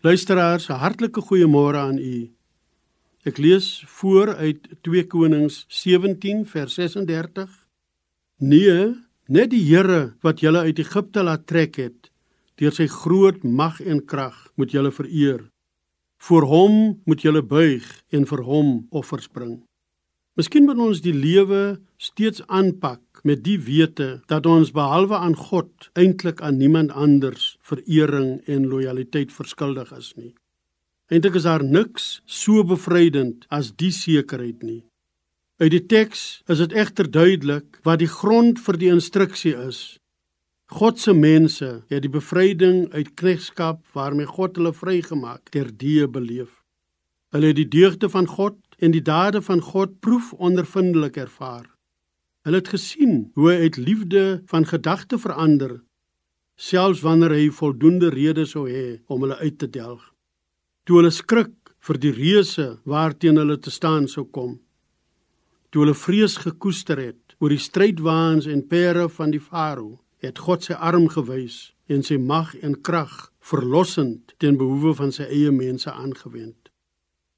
Luisteraars, 'n hartlike goeiemôre aan u. Ek lees voor uit 2 Konings 17 vers 36. Nee, net die Here wat julle uit Egipte laat trek het, deur sy groot mag en krag, moet julle vereer. Voor hom moet julle buig en vir hom offers bring. Miskien moet ons die lewe steeds aanpak met die wete dat ons behalwe aan God eintlik aan niemand anders verering en lojaliteit verskuldig is nie. Eintlik is daar niks so bevrydend as die sekerheid nie. Uit die teks is dit egter duidelik wat die grond vir die instruksie is. God se mense het die bevryding uit knegskap waarmee God hulle vrygemaak ter die beleef. Hulle het die deugde van God en die dade van God proef ondervindelik ervaar. Hulle het gesien hoe hy uit liefde van gedagte verander selfs wanneer hy voldoende redes sou hê om hulle uit te delg. Toe hulle skrik vir die reuse waarteen hulle te staan sou kom. Toe hulle vrees gekoester het oor die strydwaans en pere van die farao, het God sy arm gewys en sy mag en krag verlossend teen behoewe van sy eie mense aangewend.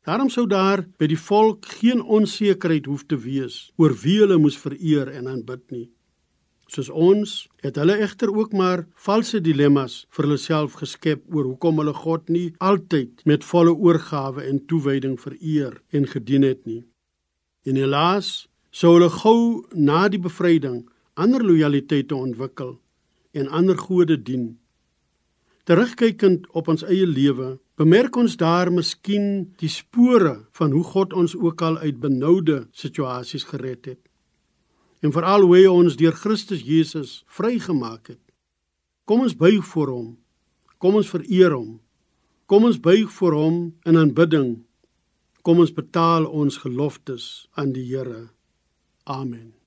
Daarom sou daar by die volk geen onsekerheid hoef te wees oor wie hulle moes vereer en aanbid nie. Soos ons het hulle egter ook maar valse dilemmas vir hulle self geskep oor hoekom hulle God nie altyd met volle oorgawe en toewyding vereer en gedien het nie. En helaas sou hulle gou na die bevryding ander lojaliteite ontwikkel en ander gode dien. Terugkykend op ons eie lewe Bemerk ons daar miskien die spore van hoe God ons ook al uit benoude situasies gered het. En veral hoe hy ons deur Christus Jesus vrygemaak het. Kom ons buig voor hom. Kom ons vereer hom. Kom ons buig voor hom in aanbidding. Kom ons betaal ons geloftes aan die Here. Amen.